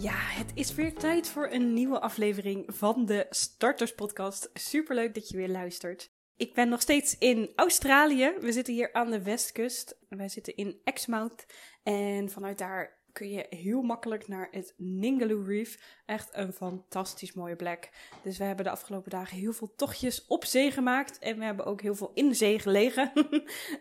Ja, het is weer tijd voor een nieuwe aflevering van de Starters Podcast. Superleuk dat je weer luistert. Ik ben nog steeds in Australië. We zitten hier aan de westkust. Wij zitten in Exmouth. En vanuit daar kun je heel makkelijk naar het Ningaloo Reef. Echt een fantastisch mooie plek. Dus we hebben de afgelopen dagen heel veel tochtjes op zee gemaakt. En we hebben ook heel veel in de zee gelegen.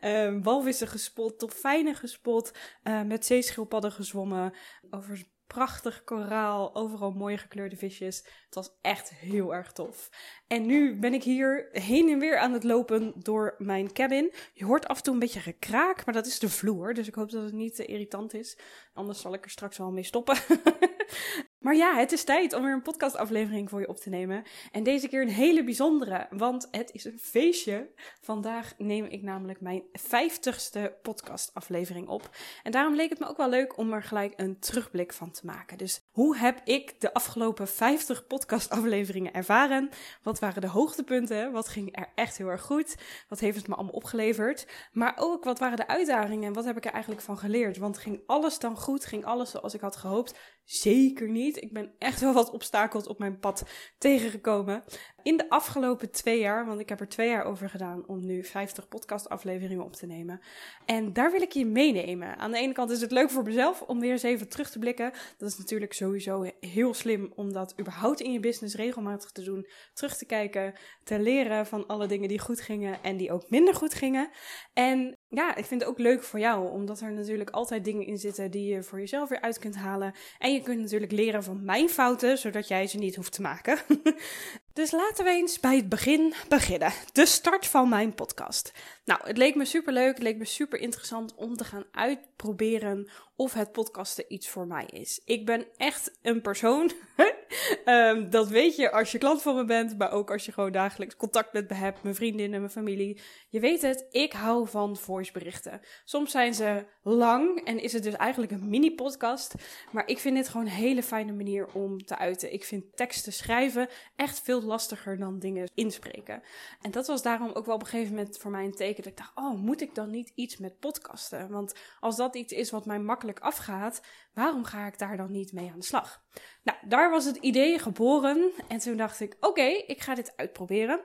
um, walvissen gespot, dolfijnen gespot. Uh, met zeeschildpadden gezwommen. Over prachtig koraal, overal mooie gekleurde visjes. Het was echt heel erg tof. En nu ben ik hier heen en weer aan het lopen door mijn cabin. Je hoort af en toe een beetje gekraak, maar dat is de vloer. Dus ik hoop dat het niet te irritant is. Anders zal ik er straks wel mee stoppen. Maar ja, het is tijd om weer een podcastaflevering voor je op te nemen. En deze keer een hele bijzondere, want het is een feestje. Vandaag neem ik namelijk mijn vijftigste podcastaflevering op. En daarom leek het me ook wel leuk om er gelijk een terugblik van te maken. Dus hoe heb ik de afgelopen 50 podcastafleveringen ervaren? Wat waren de hoogtepunten? Wat ging er echt heel erg goed? Wat heeft het me allemaal opgeleverd? Maar ook wat waren de uitdagingen en wat heb ik er eigenlijk van geleerd? Want ging alles dan goed? Ging alles zoals ik had gehoopt? Zeker niet. Ik ben echt wel wat obstakels op mijn pad tegengekomen. In de afgelopen twee jaar, want ik heb er twee jaar over gedaan om nu 50 podcastafleveringen op te nemen. En daar wil ik je meenemen. Aan de ene kant is het leuk voor mezelf om weer eens even terug te blikken. Dat is natuurlijk sowieso heel slim om dat überhaupt in je business regelmatig te doen. Terug te kijken, te leren van alle dingen die goed gingen en die ook minder goed gingen. En ja, ik vind het ook leuk voor jou, omdat er natuurlijk altijd dingen in zitten die je voor jezelf weer uit kunt halen. En je kunt natuurlijk leren van mijn fouten, zodat jij ze niet hoeft te maken. dus laten we eens bij het begin beginnen. De start van mijn podcast. Nou, het leek me super leuk, het leek me super interessant om te gaan uitproberen of het podcasten iets voor mij is. Ik ben echt een persoon. um, dat weet je als je klant van me bent, maar ook als je gewoon dagelijks contact met me hebt, mijn vriendinnen, mijn familie. Je weet het, ik hou van voiceberichten. Soms zijn ze lang en is het dus eigenlijk een mini-podcast. Maar ik vind dit gewoon een hele fijne manier om te uiten. Ik vind teksten schrijven echt veel lastiger dan dingen inspreken. En dat was daarom ook wel op een gegeven moment voor mij een teken dat ik dacht: oh, moet ik dan niet iets met podcasten? Want als dat iets is wat mij makkelijk afgaat, waarom ga ik daar dan niet mee aan de slag? Nou, daar was het idee geboren. En toen dacht ik: oké, ik ga dit uitproberen.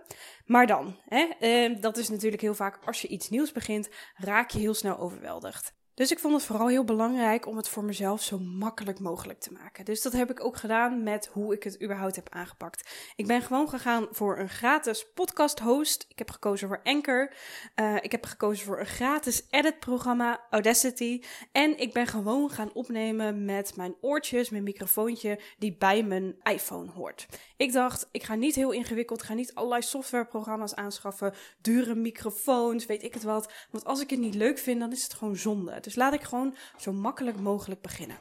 Maar dan, hè, eh, dat is natuurlijk heel vaak als je iets nieuws begint, raak je heel snel overweldigd. Dus ik vond het vooral heel belangrijk om het voor mezelf zo makkelijk mogelijk te maken. Dus dat heb ik ook gedaan met hoe ik het überhaupt heb aangepakt. Ik ben gewoon gegaan voor een gratis podcast host. Ik heb gekozen voor Anchor. Uh, ik heb gekozen voor een gratis edit programma Audacity. En ik ben gewoon gaan opnemen met mijn oortjes, mijn microfoontje die bij mijn iPhone hoort. Ik dacht, ik ga niet heel ingewikkeld, ga niet allerlei softwareprogramma's aanschaffen, dure microfoons, weet ik het wat. Want als ik het niet leuk vind, dan is het gewoon zonde. Dus laat ik gewoon zo makkelijk mogelijk beginnen.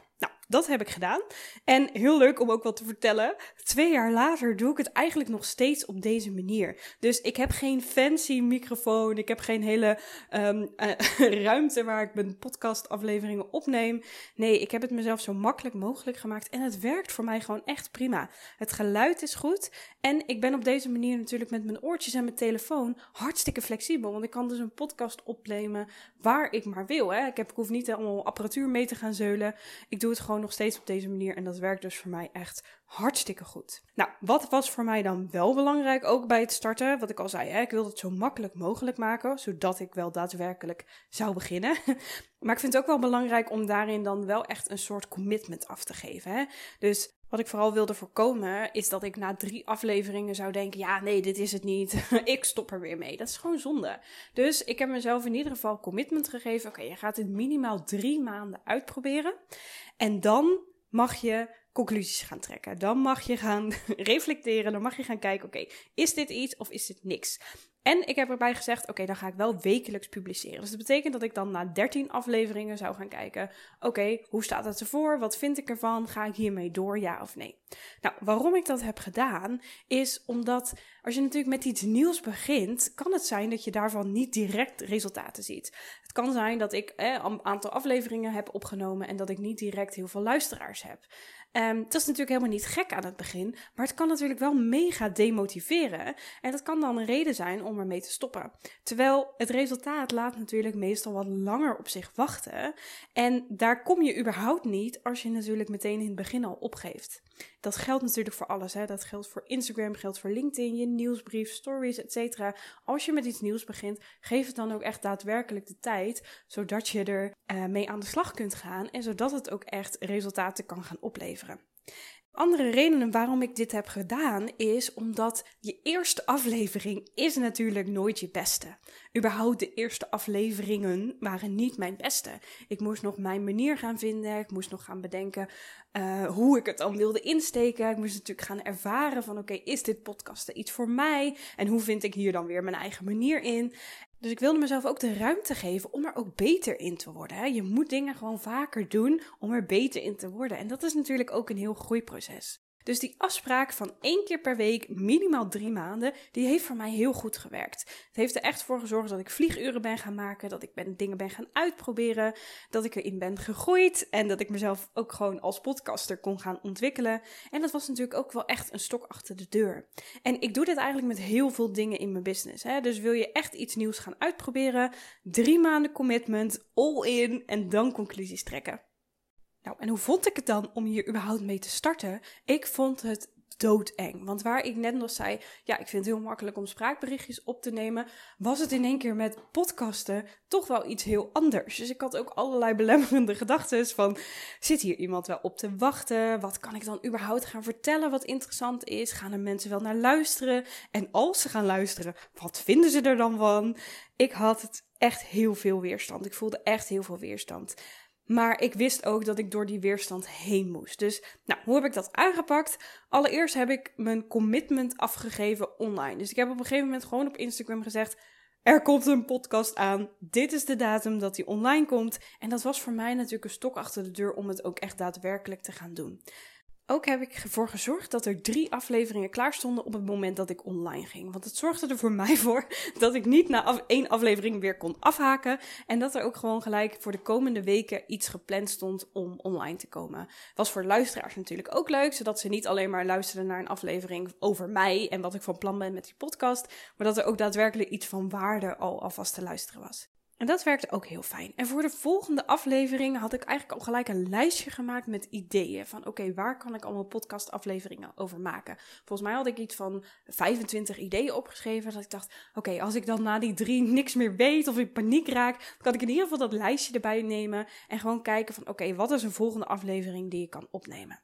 Dat heb ik gedaan. En heel leuk om ook wat te vertellen. Twee jaar later doe ik het eigenlijk nog steeds op deze manier. Dus ik heb geen fancy microfoon. Ik heb geen hele um, uh, ruimte waar ik mijn podcastafleveringen opneem. Nee, ik heb het mezelf zo makkelijk mogelijk gemaakt. En het werkt voor mij gewoon echt prima. Het geluid is goed. En ik ben op deze manier natuurlijk met mijn oortjes en mijn telefoon hartstikke flexibel. Want ik kan dus een podcast opnemen waar ik maar wil. Hè. Ik, heb, ik hoef niet allemaal apparatuur mee te gaan zeulen. Ik doe het gewoon nog steeds op deze manier en dat werkt dus voor mij echt hartstikke goed. Nou, wat was voor mij dan wel belangrijk ook bij het starten? Wat ik al zei, hè, ik wilde het zo makkelijk mogelijk maken, zodat ik wel daadwerkelijk zou beginnen. maar ik vind het ook wel belangrijk om daarin dan wel echt een soort commitment af te geven. Hè? Dus wat ik vooral wilde voorkomen, is dat ik na drie afleveringen zou denken: ja, nee, dit is het niet. ik stop er weer mee. Dat is gewoon zonde. Dus ik heb mezelf in ieder geval commitment gegeven: oké, je gaat dit minimaal drie maanden uitproberen. En dan mag je conclusies gaan trekken. Dan mag je gaan reflecteren. Dan mag je gaan kijken: oké, is dit iets of is dit niks? En ik heb erbij gezegd, oké, dan ga ik wel wekelijks publiceren. Dus dat betekent dat ik dan na 13 afleveringen zou gaan kijken, oké, hoe staat het ervoor? Wat vind ik ervan? Ga ik hiermee door, ja of nee? Nou, waarom ik dat heb gedaan, is omdat als je natuurlijk met iets nieuws begint, kan het zijn dat je daarvan niet direct resultaten ziet. Het kan zijn dat ik een aantal afleveringen heb opgenomen en dat ik niet direct heel veel luisteraars heb. Um, dat is natuurlijk helemaal niet gek aan het begin, maar het kan natuurlijk wel mega demotiveren. En dat kan dan een reden zijn om ermee te stoppen. Terwijl het resultaat laat natuurlijk meestal wat langer op zich wachten. En daar kom je überhaupt niet als je natuurlijk meteen in het begin al opgeeft. Dat geldt natuurlijk voor alles. Hè? Dat geldt voor Instagram, geldt voor LinkedIn, je nieuwsbrief, stories, etc. Als je met iets nieuws begint, geef het dan ook echt daadwerkelijk de tijd, zodat je er uh, mee aan de slag kunt gaan en zodat het ook echt resultaten kan gaan opleveren. Andere redenen waarom ik dit heb gedaan is omdat je eerste aflevering is natuurlijk nooit je beste. Überhaupt de eerste afleveringen waren niet mijn beste. Ik moest nog mijn manier gaan vinden. Ik moest nog gaan bedenken uh, hoe ik het dan wilde insteken. Ik moest natuurlijk gaan ervaren van oké, is dit podcasten iets voor mij? En hoe vind ik hier dan weer mijn eigen manier in? Dus ik wilde mezelf ook de ruimte geven om er ook beter in te worden. Hè? Je moet dingen gewoon vaker doen om er beter in te worden. En dat is natuurlijk ook een heel groeiproces. Dus die afspraak van één keer per week, minimaal drie maanden, die heeft voor mij heel goed gewerkt. Het heeft er echt voor gezorgd dat ik vlieguren ben gaan maken, dat ik ben, dingen ben gaan uitproberen, dat ik erin ben gegroeid en dat ik mezelf ook gewoon als podcaster kon gaan ontwikkelen. En dat was natuurlijk ook wel echt een stok achter de deur. En ik doe dit eigenlijk met heel veel dingen in mijn business. Hè? Dus wil je echt iets nieuws gaan uitproberen, drie maanden commitment, all in en dan conclusies trekken. Nou, en hoe vond ik het dan om hier überhaupt mee te starten? Ik vond het doodeng. Want waar ik net nog zei, ja, ik vind het heel makkelijk om spraakberichtjes op te nemen, was het in één keer met podcasten toch wel iets heel anders. Dus ik had ook allerlei belemmerende gedachten van, zit hier iemand wel op te wachten? Wat kan ik dan überhaupt gaan vertellen wat interessant is? Gaan er mensen wel naar luisteren? En als ze gaan luisteren, wat vinden ze er dan van? Ik had het echt heel veel weerstand. Ik voelde echt heel veel weerstand. Maar ik wist ook dat ik door die weerstand heen moest. Dus, nou, hoe heb ik dat aangepakt? Allereerst heb ik mijn commitment afgegeven online. Dus ik heb op een gegeven moment gewoon op Instagram gezegd: er komt een podcast aan. Dit is de datum dat die online komt. En dat was voor mij natuurlijk een stok achter de deur om het ook echt daadwerkelijk te gaan doen. Ook heb ik ervoor gezorgd dat er drie afleveringen klaar stonden op het moment dat ik online ging. Want het zorgde er voor mij voor dat ik niet na één aflevering weer kon afhaken. En dat er ook gewoon gelijk voor de komende weken iets gepland stond om online te komen. Was voor luisteraars natuurlijk ook leuk, zodat ze niet alleen maar luisterden naar een aflevering over mij en wat ik van plan ben met die podcast. Maar dat er ook daadwerkelijk iets van waarde al alvast te luisteren was. En dat werkte ook heel fijn. En voor de volgende aflevering had ik eigenlijk al gelijk een lijstje gemaakt met ideeën. Van oké, waar kan ik allemaal podcastafleveringen over maken? Volgens mij had ik iets van 25 ideeën opgeschreven. Dat ik dacht, oké, als ik dan na die drie niks meer weet of in paniek raak, kan ik in ieder geval dat lijstje erbij nemen. En gewoon kijken van oké, wat is een volgende aflevering die ik kan opnemen?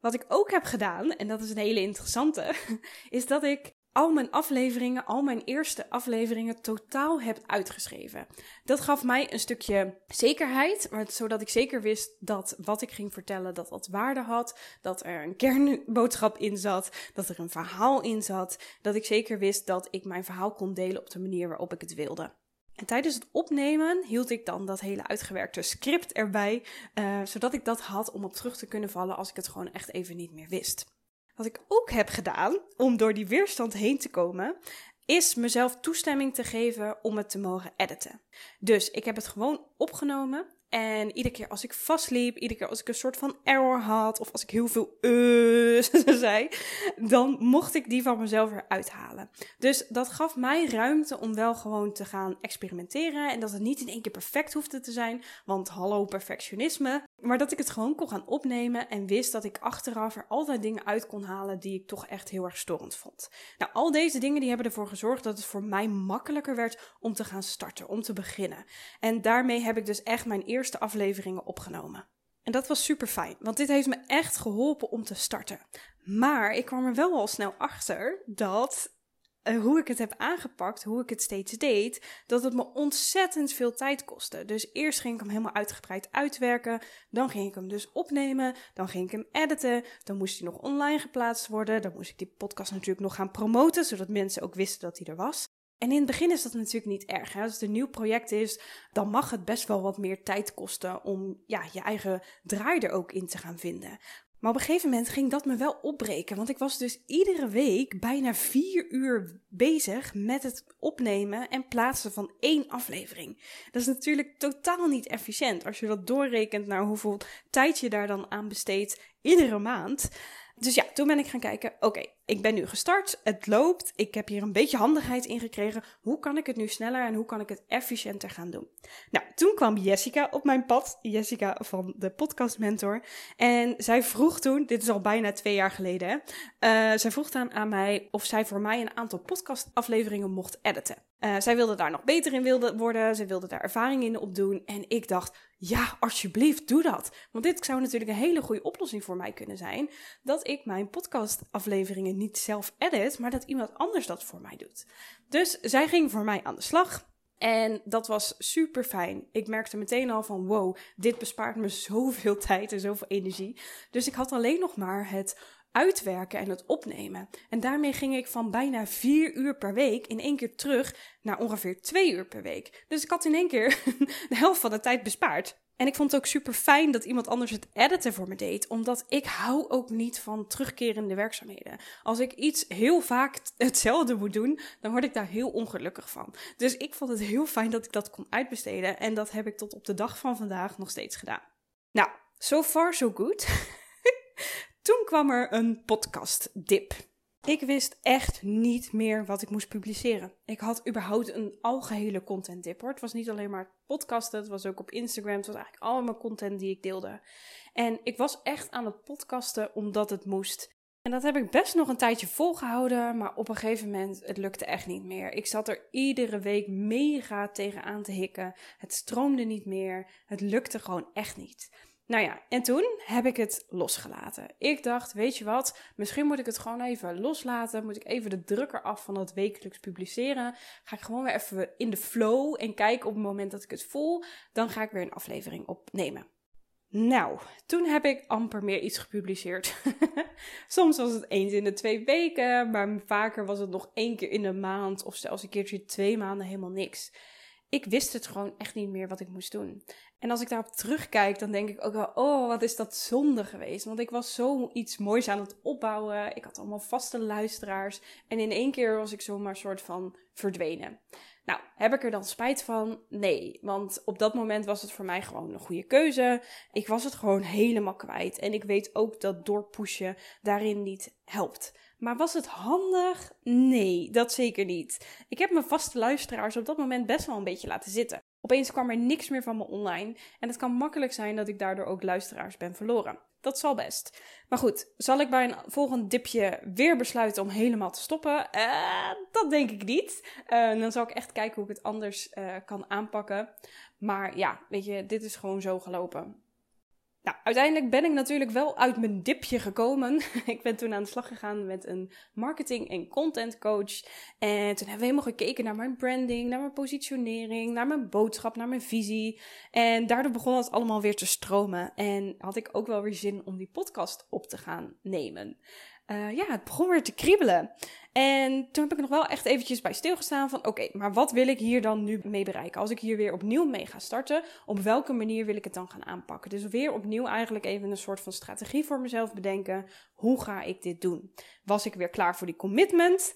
Wat ik ook heb gedaan, en dat is een hele interessante, is dat ik al mijn afleveringen, al mijn eerste afleveringen totaal heb uitgeschreven. Dat gaf mij een stukje zekerheid, zodat ik zeker wist dat wat ik ging vertellen, dat dat waarde had, dat er een kernboodschap in zat, dat er een verhaal in zat, dat ik zeker wist dat ik mijn verhaal kon delen op de manier waarop ik het wilde. En tijdens het opnemen hield ik dan dat hele uitgewerkte script erbij, uh, zodat ik dat had om op terug te kunnen vallen als ik het gewoon echt even niet meer wist. Wat ik ook heb gedaan om door die weerstand heen te komen, is mezelf toestemming te geven om het te mogen editen. Dus ik heb het gewoon opgenomen en iedere keer als ik vastliep, iedere keer als ik een soort van error had, of als ik heel veel uh zei, dan mocht ik die van mezelf eruit halen. Dus dat gaf mij ruimte om wel gewoon te gaan experimenteren. En dat het niet in één keer perfect hoefde te zijn, want hallo perfectionisme. Maar dat ik het gewoon kon gaan opnemen en wist dat ik achteraf er altijd dingen uit kon halen die ik toch echt heel erg storend vond. Nou, al deze dingen die hebben ervoor gezorgd dat het voor mij makkelijker werd om te gaan starten, om te beginnen. En daarmee heb ik dus echt mijn eerste afleveringen opgenomen. En dat was super fijn, want dit heeft me echt geholpen om te starten. Maar ik kwam er wel al snel achter dat uh, hoe ik het heb aangepakt, hoe ik het steeds deed, dat het me ontzettend veel tijd kostte. Dus eerst ging ik hem helemaal uitgebreid uitwerken, dan ging ik hem dus opnemen, dan ging ik hem editen, dan moest hij nog online geplaatst worden, dan moest ik die podcast natuurlijk nog gaan promoten, zodat mensen ook wisten dat hij er was. En in het begin is dat natuurlijk niet erg. Hè? Als het een nieuw project is, dan mag het best wel wat meer tijd kosten om ja, je eigen draai er ook in te gaan vinden. Maar op een gegeven moment ging dat me wel opbreken. Want ik was dus iedere week bijna vier uur bezig met het opnemen en plaatsen van één aflevering. Dat is natuurlijk totaal niet efficiënt als je dat doorrekent naar hoeveel tijd je daar dan aan besteedt iedere maand. Dus ja, toen ben ik gaan kijken, oké, ik ben nu gestart, het loopt, ik heb hier een beetje handigheid in gekregen. Hoe kan ik het nu sneller en hoe kan ik het efficiënter gaan doen? Nou, toen kwam Jessica op mijn pad, Jessica van de Podcast Mentor. En zij vroeg toen, dit is al bijna twee jaar geleden, uh, zij vroeg dan aan mij of zij voor mij een aantal podcastafleveringen mocht editen. Uh, zij wilde daar nog beter in wilde worden, ze wilde daar ervaring in opdoen. En ik dacht, ja, alsjeblieft, doe dat. Want dit zou natuurlijk een hele goede oplossing voor mij kunnen zijn. Dat ik mijn podcastafleveringen niet zelf edit, maar dat iemand anders dat voor mij doet. Dus zij ging voor mij aan de slag. En dat was super fijn. Ik merkte meteen al van wow, dit bespaart me zoveel tijd en zoveel energie. Dus ik had alleen nog maar het uitwerken en het opnemen. En daarmee ging ik van bijna vier uur per week in één keer terug naar ongeveer twee uur per week. Dus ik had in één keer de helft van de tijd bespaard. En ik vond het ook super fijn dat iemand anders het editen voor me deed, omdat ik hou ook niet van terugkerende werkzaamheden. Als ik iets heel vaak hetzelfde moet doen, dan word ik daar heel ongelukkig van. Dus ik vond het heel fijn dat ik dat kon uitbesteden en dat heb ik tot op de dag van vandaag nog steeds gedaan. Nou, so far so good. Toen kwam er een podcast dip. Ik wist echt niet meer wat ik moest publiceren. Ik had überhaupt een algehele content dip hoor. Het was niet alleen maar podcasten, het was ook op Instagram. Het was eigenlijk allemaal content die ik deelde. En ik was echt aan het podcasten omdat het moest. En dat heb ik best nog een tijdje volgehouden, maar op een gegeven moment, het lukte echt niet meer. Ik zat er iedere week mega tegenaan te hikken. Het stroomde niet meer. Het lukte gewoon echt niet. Nou ja, en toen heb ik het losgelaten. Ik dacht, weet je wat, misschien moet ik het gewoon even loslaten. Moet ik even de drukker af van dat wekelijks publiceren. Ga ik gewoon weer even in de flow en kijken op het moment dat ik het voel. Dan ga ik weer een aflevering opnemen. Nou, toen heb ik amper meer iets gepubliceerd. Soms was het eens in de twee weken, maar vaker was het nog één keer in de maand of zelfs een keertje twee maanden helemaal niks. Ik wist het gewoon echt niet meer wat ik moest doen. En als ik daarop terugkijk, dan denk ik ook wel, oh, wat is dat zonde geweest. Want ik was zo iets moois aan het opbouwen. Ik had allemaal vaste luisteraars. En in één keer was ik zomaar soort van verdwenen. Nou, heb ik er dan spijt van? Nee, want op dat moment was het voor mij gewoon een goede keuze. Ik was het gewoon helemaal kwijt. En ik weet ook dat doorpushen daarin niet helpt. Maar was het handig? Nee, dat zeker niet. Ik heb mijn vaste luisteraars op dat moment best wel een beetje laten zitten. Opeens kwam er niks meer van me online. En het kan makkelijk zijn dat ik daardoor ook luisteraars ben verloren. Dat zal best. Maar goed, zal ik bij een volgend dipje weer besluiten om helemaal te stoppen? Uh, dat denk ik niet. Uh, dan zal ik echt kijken hoe ik het anders uh, kan aanpakken. Maar ja, weet je, dit is gewoon zo gelopen. Nou, uiteindelijk ben ik natuurlijk wel uit mijn dipje gekomen. ik ben toen aan de slag gegaan met een marketing- en content coach. En toen hebben we helemaal gekeken naar mijn branding, naar mijn positionering, naar mijn boodschap, naar mijn visie. En daardoor begon het allemaal weer te stromen. En had ik ook wel weer zin om die podcast op te gaan nemen. Uh, ja, het begon weer te kriebelen. En toen heb ik nog wel echt eventjes bij stilgestaan van oké, maar wat wil ik hier dan nu mee bereiken? Als ik hier weer opnieuw mee ga starten, op welke manier wil ik het dan gaan aanpakken? Dus weer opnieuw eigenlijk even een soort van strategie voor mezelf bedenken. Hoe ga ik dit doen? Was ik weer klaar voor die commitment?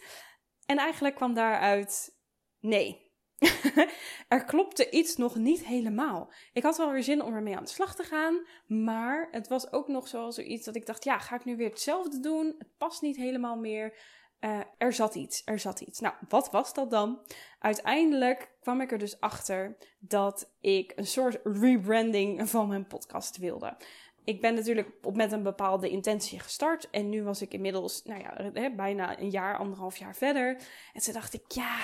En eigenlijk kwam daaruit nee. er klopte iets nog niet helemaal. Ik had wel weer zin om ermee aan de slag te gaan. Maar het was ook nog zo zoiets dat ik dacht: ja, ga ik nu weer hetzelfde doen? Het past niet helemaal meer. Uh, er zat iets, er zat iets. Nou, wat was dat dan? Uiteindelijk kwam ik er dus achter dat ik een soort rebranding van mijn podcast wilde. Ik ben natuurlijk op met een bepaalde intentie gestart. En nu was ik inmiddels, nou ja, bijna een jaar, anderhalf jaar verder. En toen dacht ik, ja,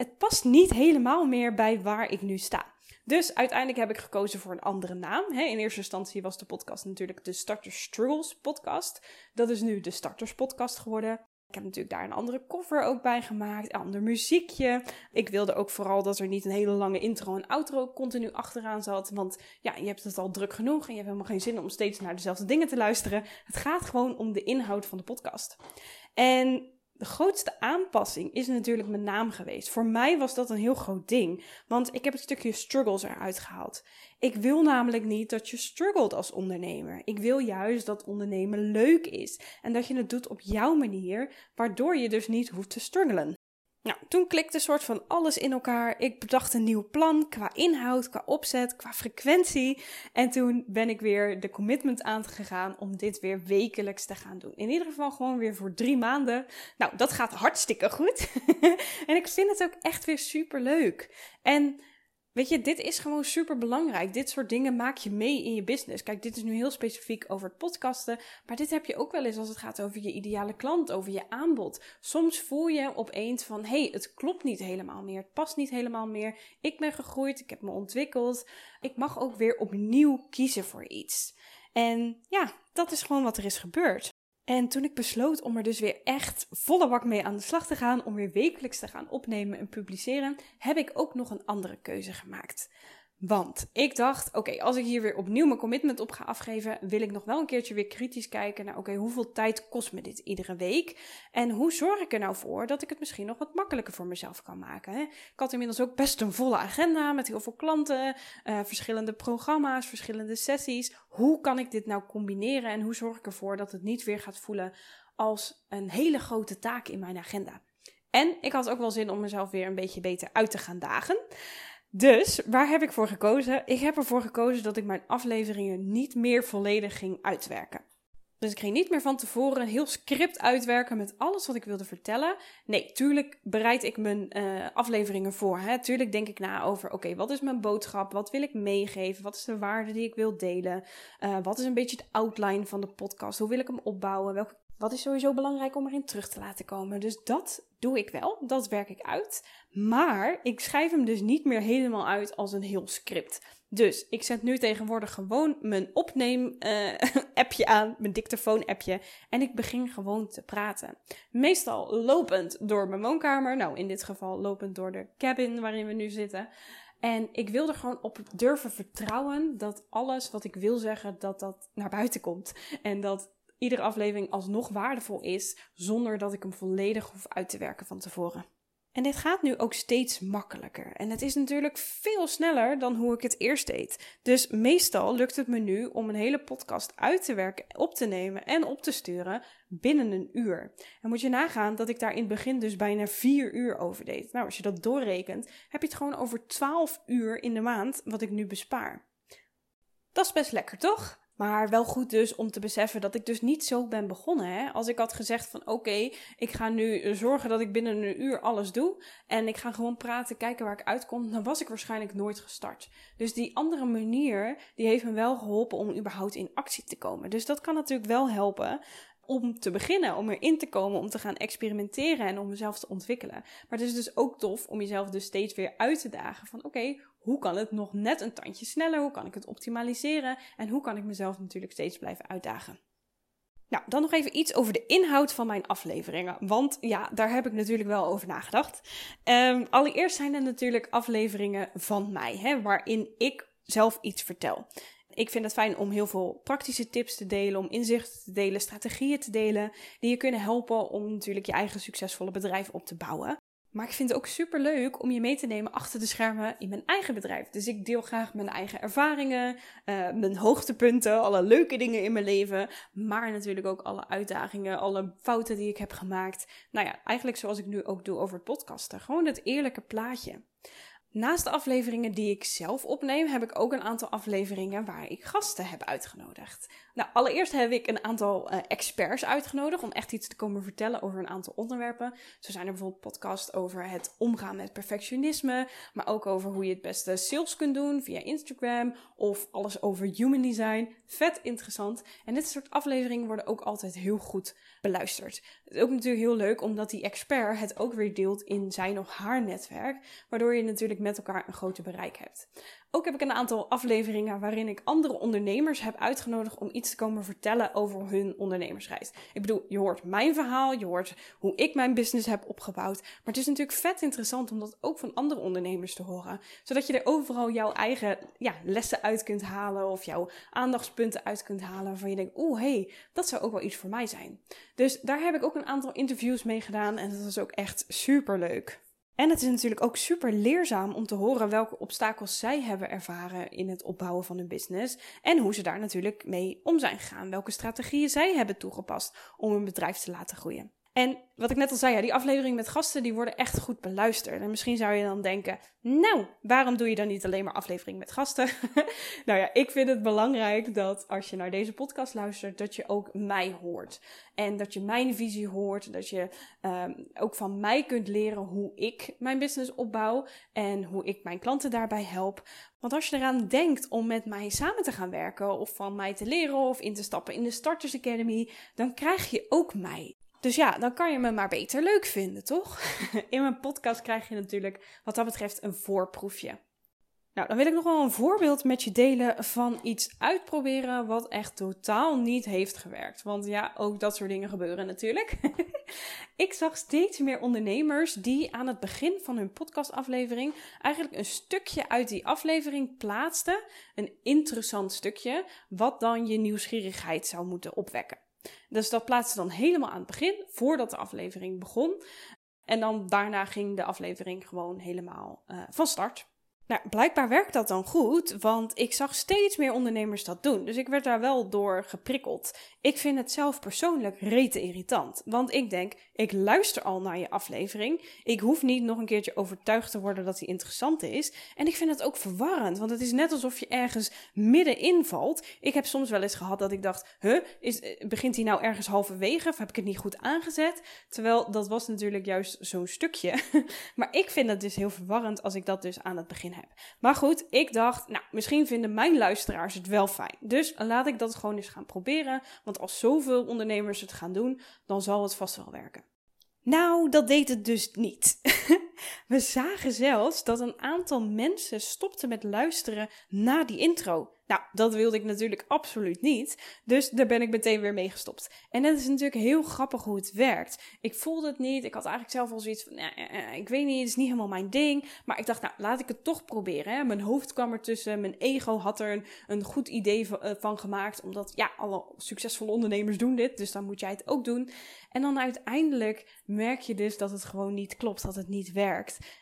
het past niet helemaal meer bij waar ik nu sta. Dus uiteindelijk heb ik gekozen voor een andere naam. In eerste instantie was de podcast natuurlijk de Starters Struggles podcast. Dat is nu de Starters podcast geworden. Ik heb natuurlijk daar een andere cover ook bij gemaakt, een ander muziekje. Ik wilde ook vooral dat er niet een hele lange intro en outro continu achteraan zat. Want ja, je hebt het al druk genoeg en je hebt helemaal geen zin om steeds naar dezelfde dingen te luisteren. Het gaat gewoon om de inhoud van de podcast. En de grootste aanpassing is natuurlijk mijn naam geweest. Voor mij was dat een heel groot ding, want ik heb het stukje struggles eruit gehaald. Ik wil namelijk niet dat je struggelt als ondernemer. Ik wil juist dat ondernemen leuk is en dat je het doet op jouw manier, waardoor je dus niet hoeft te struggelen. Nou, toen klikte soort van alles in elkaar. Ik bedacht een nieuw plan qua inhoud, qua opzet, qua frequentie. En toen ben ik weer de commitment aangegaan om dit weer wekelijks te gaan doen. In ieder geval gewoon weer voor drie maanden. Nou, dat gaat hartstikke goed. en ik vind het ook echt weer super leuk. En Weet je, dit is gewoon super belangrijk. Dit soort dingen maak je mee in je business. Kijk, dit is nu heel specifiek over het podcasten. Maar dit heb je ook wel eens als het gaat over je ideale klant, over je aanbod. Soms voel je opeens van: hé, hey, het klopt niet helemaal meer. Het past niet helemaal meer. Ik ben gegroeid, ik heb me ontwikkeld. Ik mag ook weer opnieuw kiezen voor iets. En ja, dat is gewoon wat er is gebeurd. En toen ik besloot om er dus weer echt volle bak mee aan de slag te gaan, om weer wekelijks te gaan opnemen en publiceren, heb ik ook nog een andere keuze gemaakt. Want ik dacht, oké, als ik hier weer opnieuw mijn commitment op ga afgeven, wil ik nog wel een keertje weer kritisch kijken naar, oké, hoeveel tijd kost me dit iedere week? En hoe zorg ik er nou voor dat ik het misschien nog wat makkelijker voor mezelf kan maken? Hè? Ik had inmiddels ook best een volle agenda met heel veel klanten, uh, verschillende programma's, verschillende sessies. Hoe kan ik dit nou combineren en hoe zorg ik ervoor dat het niet weer gaat voelen als een hele grote taak in mijn agenda? En ik had ook wel zin om mezelf weer een beetje beter uit te gaan dagen. Dus waar heb ik voor gekozen? Ik heb ervoor gekozen dat ik mijn afleveringen niet meer volledig ging uitwerken. Dus ik ging niet meer van tevoren een heel script uitwerken met alles wat ik wilde vertellen. Nee, tuurlijk bereid ik mijn uh, afleveringen voor. Hè. Tuurlijk denk ik na over, oké, wat is mijn boodschap? Wat wil ik meegeven? Wat is de waarde die ik wil delen? Uh, wat is een beetje de outline van de podcast? Hoe wil ik hem opbouwen? Welke wat is sowieso belangrijk om erin terug te laten komen. Dus dat doe ik wel, dat werk ik uit. Maar ik schrijf hem dus niet meer helemaal uit als een heel script. Dus ik zet nu tegenwoordig gewoon mijn opneem-appje uh, aan, mijn dictafoon-appje. En ik begin gewoon te praten. Meestal lopend door mijn woonkamer. Nou, in dit geval lopend door de cabin waarin we nu zitten. En ik wil er gewoon op durven vertrouwen dat alles wat ik wil zeggen, dat dat naar buiten komt. En dat iedere aflevering alsnog waardevol is, zonder dat ik hem volledig hoef uit te werken van tevoren. En dit gaat nu ook steeds makkelijker. En het is natuurlijk veel sneller dan hoe ik het eerst deed. Dus meestal lukt het me nu om een hele podcast uit te werken, op te nemen en op te sturen binnen een uur. En moet je nagaan dat ik daar in het begin dus bijna vier uur over deed. Nou, als je dat doorrekent, heb je het gewoon over 12 uur in de maand wat ik nu bespaar. Dat is best lekker, toch? Maar wel goed dus om te beseffen dat ik dus niet zo ben begonnen. Hè? Als ik had gezegd van oké, ik ga nu zorgen dat ik binnen een uur alles doe. En ik ga gewoon praten, kijken waar ik uitkom. Dan was ik waarschijnlijk nooit gestart. Dus die andere manier, die heeft me wel geholpen om überhaupt in actie te komen. Dus dat kan natuurlijk wel helpen om te beginnen, om erin te komen, om te gaan experimenteren en om mezelf te ontwikkelen. Maar het is dus ook tof om jezelf dus steeds weer uit te dagen van oké, hoe kan het nog net een tandje sneller? Hoe kan ik het optimaliseren? En hoe kan ik mezelf natuurlijk steeds blijven uitdagen? Nou, dan nog even iets over de inhoud van mijn afleveringen. Want ja, daar heb ik natuurlijk wel over nagedacht. Um, allereerst zijn er natuurlijk afleveringen van mij, hè, waarin ik zelf iets vertel. Ik vind het fijn om heel veel praktische tips te delen, om inzichten te delen, strategieën te delen, die je kunnen helpen om natuurlijk je eigen succesvolle bedrijf op te bouwen. Maar ik vind het ook super leuk om je mee te nemen achter de schermen in mijn eigen bedrijf. Dus ik deel graag mijn eigen ervaringen, uh, mijn hoogtepunten, alle leuke dingen in mijn leven. Maar natuurlijk ook alle uitdagingen, alle fouten die ik heb gemaakt. Nou ja, eigenlijk zoals ik nu ook doe over het podcasten. Gewoon het eerlijke plaatje. Naast de afleveringen die ik zelf opneem, heb ik ook een aantal afleveringen waar ik gasten heb uitgenodigd. Nou, allereerst heb ik een aantal uh, experts uitgenodigd om echt iets te komen vertellen over een aantal onderwerpen. Zo zijn er bijvoorbeeld podcasts over het omgaan met perfectionisme, maar ook over hoe je het beste sales kunt doen via Instagram of alles over human design. Vet interessant. En dit soort afleveringen worden ook altijd heel goed beluisterd. Het is ook natuurlijk heel leuk omdat die expert het ook weer deelt in zijn of haar netwerk, waardoor je natuurlijk met elkaar een groter bereik hebt. Ook heb ik een aantal afleveringen waarin ik andere ondernemers heb uitgenodigd om iets te komen vertellen over hun ondernemersreis. Ik bedoel, je hoort mijn verhaal, je hoort hoe ik mijn business heb opgebouwd. Maar het is natuurlijk vet interessant om dat ook van andere ondernemers te horen. Zodat je er overal jouw eigen ja, lessen uit kunt halen of jouw aandachtspunten uit kunt halen waarvan je denkt, oeh, hey, dat zou ook wel iets voor mij zijn. Dus daar heb ik ook een aantal interviews mee gedaan en dat was ook echt super leuk. En het is natuurlijk ook super leerzaam om te horen welke obstakels zij hebben ervaren in het opbouwen van hun business. En hoe ze daar natuurlijk mee om zijn gegaan. Welke strategieën zij hebben toegepast om hun bedrijf te laten groeien. En wat ik net al zei, ja, die afleveringen met gasten die worden echt goed beluisterd. En misschien zou je dan denken, nou, waarom doe je dan niet alleen maar afleveringen met gasten? nou ja, ik vind het belangrijk dat als je naar deze podcast luistert, dat je ook mij hoort. En dat je mijn visie hoort, dat je um, ook van mij kunt leren hoe ik mijn business opbouw en hoe ik mijn klanten daarbij help. Want als je eraan denkt om met mij samen te gaan werken of van mij te leren of in te stappen in de Starters Academy, dan krijg je ook mij. Dus ja, dan kan je me maar beter leuk vinden, toch? In mijn podcast krijg je natuurlijk wat dat betreft een voorproefje. Nou, dan wil ik nog wel een voorbeeld met je delen van iets uitproberen wat echt totaal niet heeft gewerkt. Want ja, ook dat soort dingen gebeuren natuurlijk. ik zag steeds meer ondernemers die aan het begin van hun podcastaflevering eigenlijk een stukje uit die aflevering plaatsten. Een interessant stukje, wat dan je nieuwsgierigheid zou moeten opwekken. Dus dat plaatste dan helemaal aan het begin, voordat de aflevering begon. En dan daarna ging de aflevering gewoon helemaal uh, van start. Nou, blijkbaar werkt dat dan goed, want ik zag steeds meer ondernemers dat doen. Dus ik werd daar wel door geprikkeld. Ik vind het zelf persoonlijk rete irritant. Want ik denk, ik luister al naar je aflevering. Ik hoef niet nog een keertje overtuigd te worden dat die interessant is. En ik vind het ook verwarrend, want het is net alsof je ergens middenin valt. Ik heb soms wel eens gehad dat ik dacht, huh, is, eh, begint hij nou ergens halverwege of heb ik het niet goed aangezet? Terwijl dat was natuurlijk juist zo'n stukje. maar ik vind het dus heel verwarrend als ik dat dus aan het begin heb. Maar goed, ik dacht, nou, misschien vinden mijn luisteraars het wel fijn. Dus laat ik dat gewoon eens gaan proberen. Want als zoveel ondernemers het gaan doen, dan zal het vast wel werken. Nou, dat deed het dus niet. We zagen zelfs dat een aantal mensen stopten met luisteren na die intro. Nou, dat wilde ik natuurlijk absoluut niet. Dus daar ben ik meteen weer mee gestopt. En het is natuurlijk heel grappig hoe het werkt. Ik voelde het niet. Ik had eigenlijk zelf al zoiets van, ik weet niet, het is niet helemaal mijn ding. Maar ik dacht, nou, laat ik het toch proberen. Hè. Mijn hoofd kwam ertussen. Mijn ego had er een, goed idee van, uh, van gemaakt. Omdat, ja, alle succesvolle ondernemers doen dit. Dus dan moet jij het ook doen. En dan uiteindelijk merk je dus dat het gewoon niet klopt, dat het niet werkt.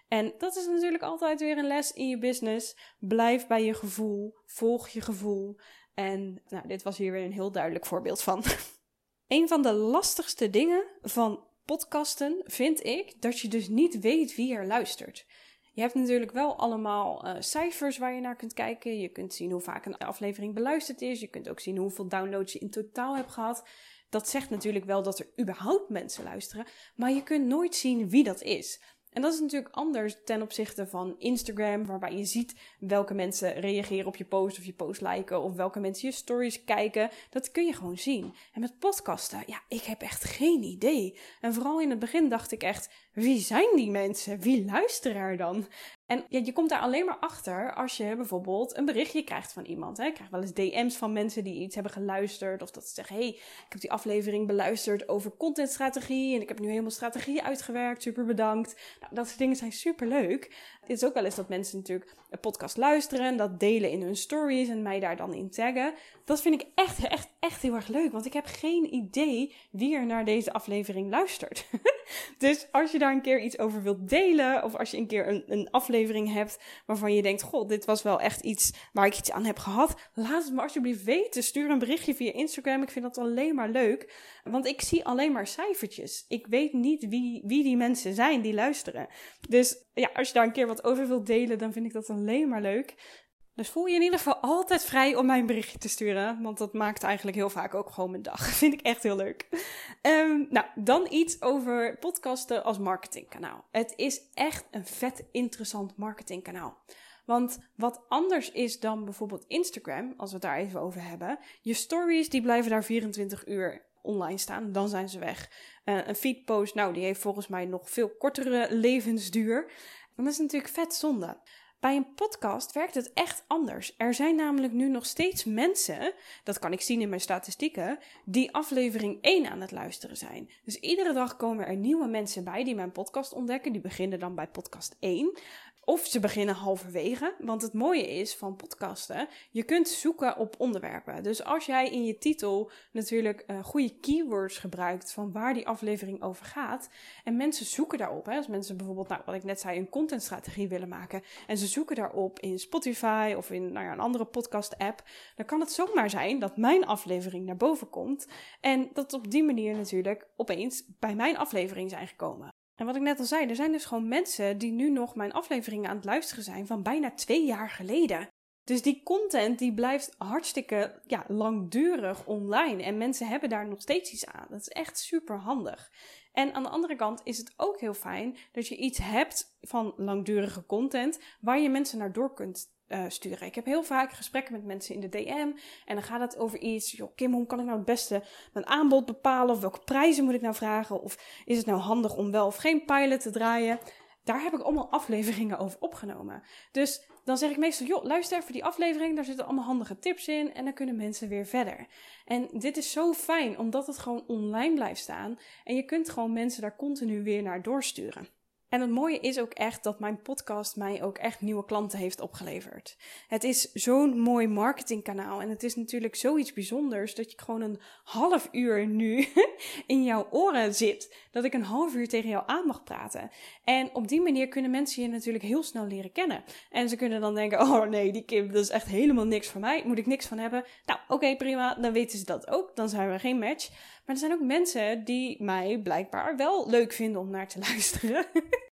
En dat is natuurlijk altijd weer een les in je business. Blijf bij je gevoel, volg je gevoel. En nou, dit was hier weer een heel duidelijk voorbeeld van. een van de lastigste dingen van podcasten vind ik dat je dus niet weet wie er luistert. Je hebt natuurlijk wel allemaal uh, cijfers waar je naar kunt kijken. Je kunt zien hoe vaak een aflevering beluisterd is. Je kunt ook zien hoeveel downloads je in totaal hebt gehad. Dat zegt natuurlijk wel dat er überhaupt mensen luisteren, maar je kunt nooit zien wie dat is. En dat is natuurlijk anders ten opzichte van Instagram, waarbij je ziet welke mensen reageren op je post of je post liken of welke mensen je stories kijken. Dat kun je gewoon zien. En met podcasten, ja, ik heb echt geen idee. En vooral in het begin dacht ik echt, wie zijn die mensen? Wie luisteren er dan? En ja, je komt daar alleen maar achter als je bijvoorbeeld een berichtje krijgt van iemand. Hè. Ik krijg wel eens DM's van mensen die iets hebben geluisterd. Of dat ze zeggen, hey, ik heb die aflevering beluisterd over contentstrategie. En ik heb nu helemaal strategie uitgewerkt. Super bedankt. Nou, dat soort dingen zijn super leuk. Het is ook wel eens dat mensen natuurlijk een podcast luisteren. En dat delen in hun stories en mij daar dan in taggen. Dat vind ik echt, echt, echt heel erg leuk. Want ik heb geen idee wie er naar deze aflevering luistert. dus als je daar een keer iets over wilt delen. Of als je een keer een, een aflevering hebt waarvan je denkt: God, dit was wel echt iets waar ik iets aan heb gehad. Laat het me alsjeblieft weten. Stuur een berichtje via Instagram. Ik vind dat alleen maar leuk. Want ik zie alleen maar cijfertjes. Ik weet niet wie, wie die mensen zijn die luisteren. Dus ja, als je daar een keer wat over wilt delen, dan vind ik dat alleen maar leuk. Dus voel je in ieder geval altijd vrij om mij een berichtje te sturen. Want dat maakt eigenlijk heel vaak ook gewoon mijn dag. Vind ik echt heel leuk. Um, nou, dan iets over podcasten als marketingkanaal. Het is echt een vet interessant marketingkanaal. Want wat anders is dan bijvoorbeeld Instagram, als we het daar even over hebben. Je stories die blijven daar 24 uur online staan, dan zijn ze weg. Uh, een feedpost, nou, die heeft volgens mij nog veel kortere levensduur. En dat is natuurlijk vet zonde. Bij een podcast werkt het echt anders. Er zijn namelijk nu nog steeds mensen, dat kan ik zien in mijn statistieken, die aflevering 1 aan het luisteren zijn. Dus iedere dag komen er nieuwe mensen bij die mijn podcast ontdekken. Die beginnen dan bij podcast 1. Of ze beginnen halverwege. Want het mooie is van podcasten, je kunt zoeken op onderwerpen. Dus als jij in je titel natuurlijk uh, goede keywords gebruikt van waar die aflevering over gaat. En mensen zoeken daarop. Hè, als mensen bijvoorbeeld, nou, wat ik net zei, een contentstrategie willen maken. En ze zoeken daarop in Spotify of in nou ja, een andere podcast app. Dan kan het zomaar zijn dat mijn aflevering naar boven komt. En dat op die manier natuurlijk opeens bij mijn aflevering zijn gekomen. En wat ik net al zei, er zijn dus gewoon mensen die nu nog mijn afleveringen aan het luisteren zijn van bijna twee jaar geleden. Dus die content die blijft hartstikke ja, langdurig online. En mensen hebben daar nog steeds iets aan. Dat is echt super handig. En aan de andere kant is het ook heel fijn dat je iets hebt van langdurige content waar je mensen naar door kunt uh, sturen. Ik heb heel vaak gesprekken met mensen in de DM. En dan gaat het over iets. Joh, Kim, hoe kan ik nou het beste mijn aanbod bepalen? Of welke prijzen moet ik nou vragen? Of is het nou handig om wel of geen pilot te draaien? Daar heb ik allemaal afleveringen over opgenomen. Dus dan zeg ik meestal, joh, luister even die aflevering. Daar zitten allemaal handige tips in. En dan kunnen mensen weer verder. En dit is zo fijn, omdat het gewoon online blijft staan. En je kunt gewoon mensen daar continu weer naar doorsturen. En het mooie is ook echt dat mijn podcast mij ook echt nieuwe klanten heeft opgeleverd. Het is zo'n mooi marketingkanaal en het is natuurlijk zoiets bijzonders dat je gewoon een half uur nu in jouw oren zit. Dat ik een half uur tegen jou aan mag praten. En op die manier kunnen mensen je natuurlijk heel snel leren kennen. En ze kunnen dan denken: oh nee, die Kim, dat is echt helemaal niks voor mij. Moet ik niks van hebben? Nou, oké, prima. Dan weten ze dat ook. Dan zijn we geen match. Maar er zijn ook mensen die mij blijkbaar wel leuk vinden om naar te luisteren.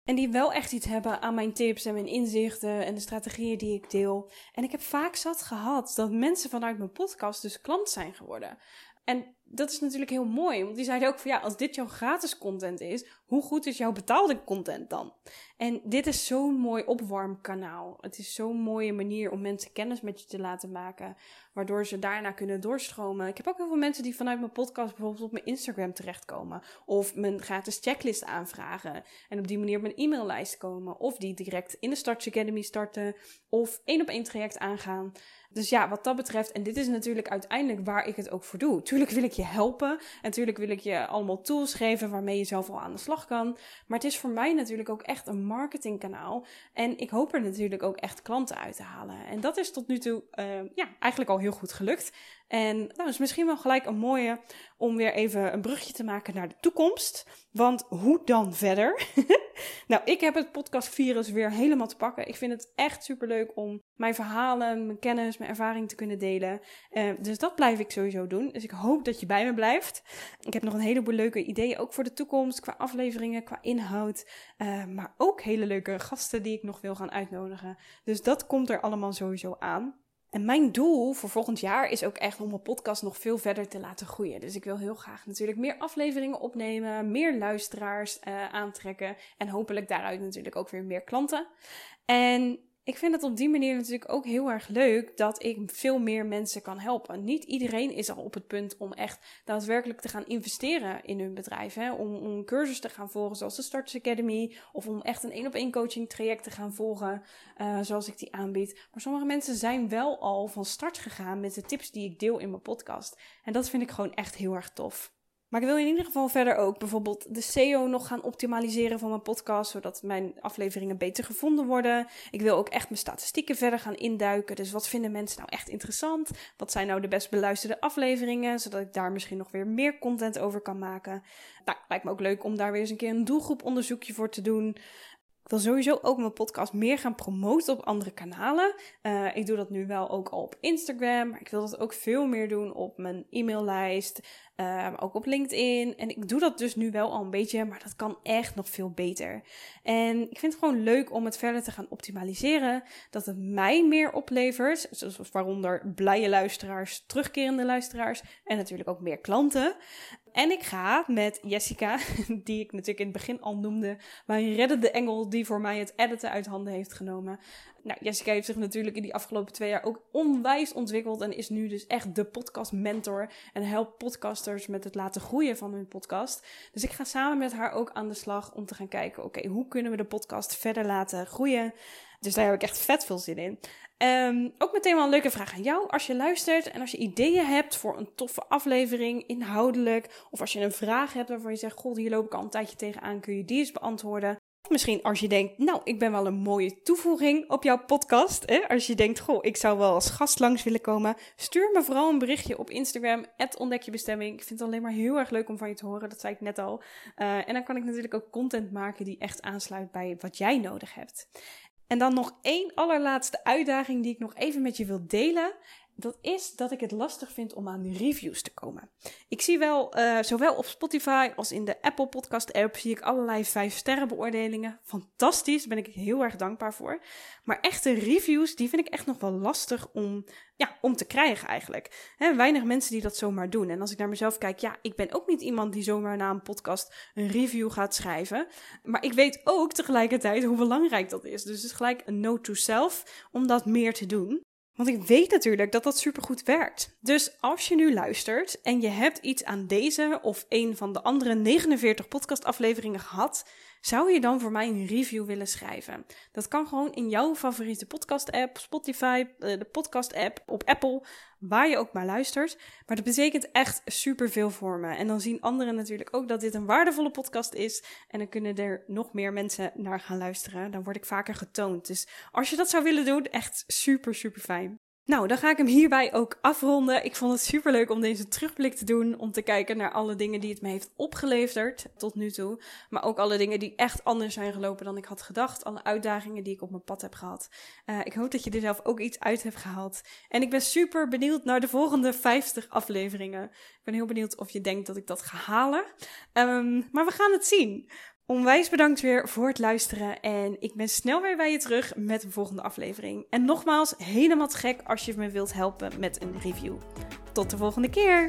En die wel echt iets hebben aan mijn tips en mijn inzichten en de strategieën die ik deel. En ik heb vaak zat gehad dat mensen vanuit mijn podcast dus klant zijn geworden. En dat is natuurlijk heel mooi, want die zeiden ook van ja, als dit jouw gratis content is, hoe goed is jouw betaalde content dan? En dit is zo'n mooi opwarmkanaal. Het is zo'n mooie manier om mensen kennis met je te laten maken, waardoor ze daarna kunnen doorstromen. Ik heb ook heel veel mensen die vanuit mijn podcast bijvoorbeeld op mijn Instagram terechtkomen, of mijn gratis checklist aanvragen en op die manier op mijn e-maillijst komen, of die direct in de Starts Academy starten, of één op één traject aangaan. Dus ja, wat dat betreft, en dit is natuurlijk uiteindelijk waar ik het ook voor doe. Tuurlijk wil ik je helpen. En tuurlijk wil ik je allemaal tools geven waarmee je zelf al aan de slag kan. Maar het is voor mij natuurlijk ook echt een marketingkanaal. En ik hoop er natuurlijk ook echt klanten uit te halen. En dat is tot nu toe uh, ja, eigenlijk al heel goed gelukt. En nou, is misschien wel gelijk een mooie om weer even een brugje te maken naar de toekomst. Want hoe dan verder? nou, ik heb het podcastvirus weer helemaal te pakken. Ik vind het echt superleuk om mijn verhalen, mijn kennis, mijn ervaring te kunnen delen. Uh, dus dat blijf ik sowieso doen. Dus ik hoop dat je bij me blijft. Ik heb nog een heleboel leuke ideeën ook voor de toekomst. Qua afleveringen, qua inhoud. Uh, maar ook hele leuke gasten die ik nog wil gaan uitnodigen. Dus dat komt er allemaal sowieso aan. En mijn doel voor volgend jaar is ook echt om mijn podcast nog veel verder te laten groeien. Dus ik wil heel graag natuurlijk meer afleveringen opnemen, meer luisteraars uh, aantrekken en hopelijk daaruit natuurlijk ook weer meer klanten. En ik vind het op die manier natuurlijk ook heel erg leuk dat ik veel meer mensen kan helpen. Niet iedereen is al op het punt om echt daadwerkelijk te gaan investeren in hun bedrijf. Hè? Om, een cursus te gaan volgen zoals de Starters Academy. Of om echt een één op één coaching traject te gaan volgen uh, zoals ik die aanbied. Maar sommige mensen zijn wel al van start gegaan met de tips die ik deel in mijn podcast. En dat vind ik gewoon echt heel erg tof. Maar ik wil in ieder geval verder ook bijvoorbeeld de SEO nog gaan optimaliseren van mijn podcast, zodat mijn afleveringen beter gevonden worden. Ik wil ook echt mijn statistieken verder gaan induiken. Dus wat vinden mensen nou echt interessant? Wat zijn nou de best beluisterde afleveringen, zodat ik daar misschien nog weer meer content over kan maken. Nou, lijkt me ook leuk om daar weer eens een keer een doelgroeponderzoekje voor te doen. Wil sowieso ook mijn podcast meer gaan promoten op andere kanalen. Uh, ik doe dat nu wel ook al op Instagram, maar ik wil dat ook veel meer doen op mijn e-maillijst, uh, ook op LinkedIn. En ik doe dat dus nu wel al een beetje, maar dat kan echt nog veel beter. En ik vind het gewoon leuk om het verder te gaan optimaliseren, dat het mij meer oplevert, zoals waaronder blije luisteraars, terugkerende luisteraars en natuurlijk ook meer klanten. En ik ga met Jessica, die ik natuurlijk in het begin al noemde, mijn reddende engel die voor mij het editen uit handen heeft genomen. Nou, Jessica heeft zich natuurlijk in die afgelopen twee jaar ook onwijs ontwikkeld en is nu dus echt de podcast mentor en helpt podcasters met het laten groeien van hun podcast. Dus ik ga samen met haar ook aan de slag om te gaan kijken: oké, hoe kunnen we de podcast verder laten groeien? Dus daar heb ik echt vet veel zin in. Um, ook meteen wel een leuke vraag aan jou. Als je luistert en als je ideeën hebt voor een toffe aflevering, inhoudelijk. Of als je een vraag hebt waarvan je zegt: God, hier loop ik al een tijdje tegenaan. Kun je die eens beantwoorden? Of misschien als je denkt: Nou, ik ben wel een mooie toevoeging op jouw podcast. Hè? Als je denkt: Goh, ik zou wel als gast langs willen komen. Stuur me vooral een berichtje op Instagram. Ontdek je bestemming. Ik vind het alleen maar heel erg leuk om van je te horen. Dat zei ik net al. Uh, en dan kan ik natuurlijk ook content maken die echt aansluit bij wat jij nodig hebt. En dan nog één allerlaatste uitdaging die ik nog even met je wil delen dat is dat ik het lastig vind om aan reviews te komen. Ik zie wel, uh, zowel op Spotify als in de Apple Podcast app, zie ik allerlei 5 sterren beoordelingen. Fantastisch, daar ben ik heel erg dankbaar voor. Maar echte reviews, die vind ik echt nog wel lastig om, ja, om te krijgen eigenlijk. Weinig mensen die dat zomaar doen. En als ik naar mezelf kijk, ja, ik ben ook niet iemand die zomaar na een podcast een review gaat schrijven. Maar ik weet ook tegelijkertijd hoe belangrijk dat is. Dus het is gelijk een note to self om dat meer te doen. Want ik weet natuurlijk dat dat supergoed werkt. Dus als je nu luistert en je hebt iets aan deze of een van de andere 49 podcastafleveringen gehad, zou je dan voor mij een review willen schrijven? Dat kan gewoon in jouw favoriete podcast-app, Spotify, eh, de podcast-app, op Apple, waar je ook maar luistert. Maar dat betekent echt superveel voor me. En dan zien anderen natuurlijk ook dat dit een waardevolle podcast is. En dan kunnen er nog meer mensen naar gaan luisteren. Dan word ik vaker getoond. Dus als je dat zou willen doen, echt super, super fijn. Nou, dan ga ik hem hierbij ook afronden. Ik vond het super leuk om deze terugblik te doen. Om te kijken naar alle dingen die het me heeft opgeleverd tot nu toe. Maar ook alle dingen die echt anders zijn gelopen dan ik had gedacht. Alle uitdagingen die ik op mijn pad heb gehad. Uh, ik hoop dat je er zelf ook iets uit hebt gehaald. En ik ben super benieuwd naar de volgende 50 afleveringen. Ik ben heel benieuwd of je denkt dat ik dat ga halen. Um, maar we gaan het zien. Onwijs bedankt weer voor het luisteren en ik ben snel weer bij je terug met de volgende aflevering. En nogmaals, helemaal te gek als je me wilt helpen met een review. Tot de volgende keer!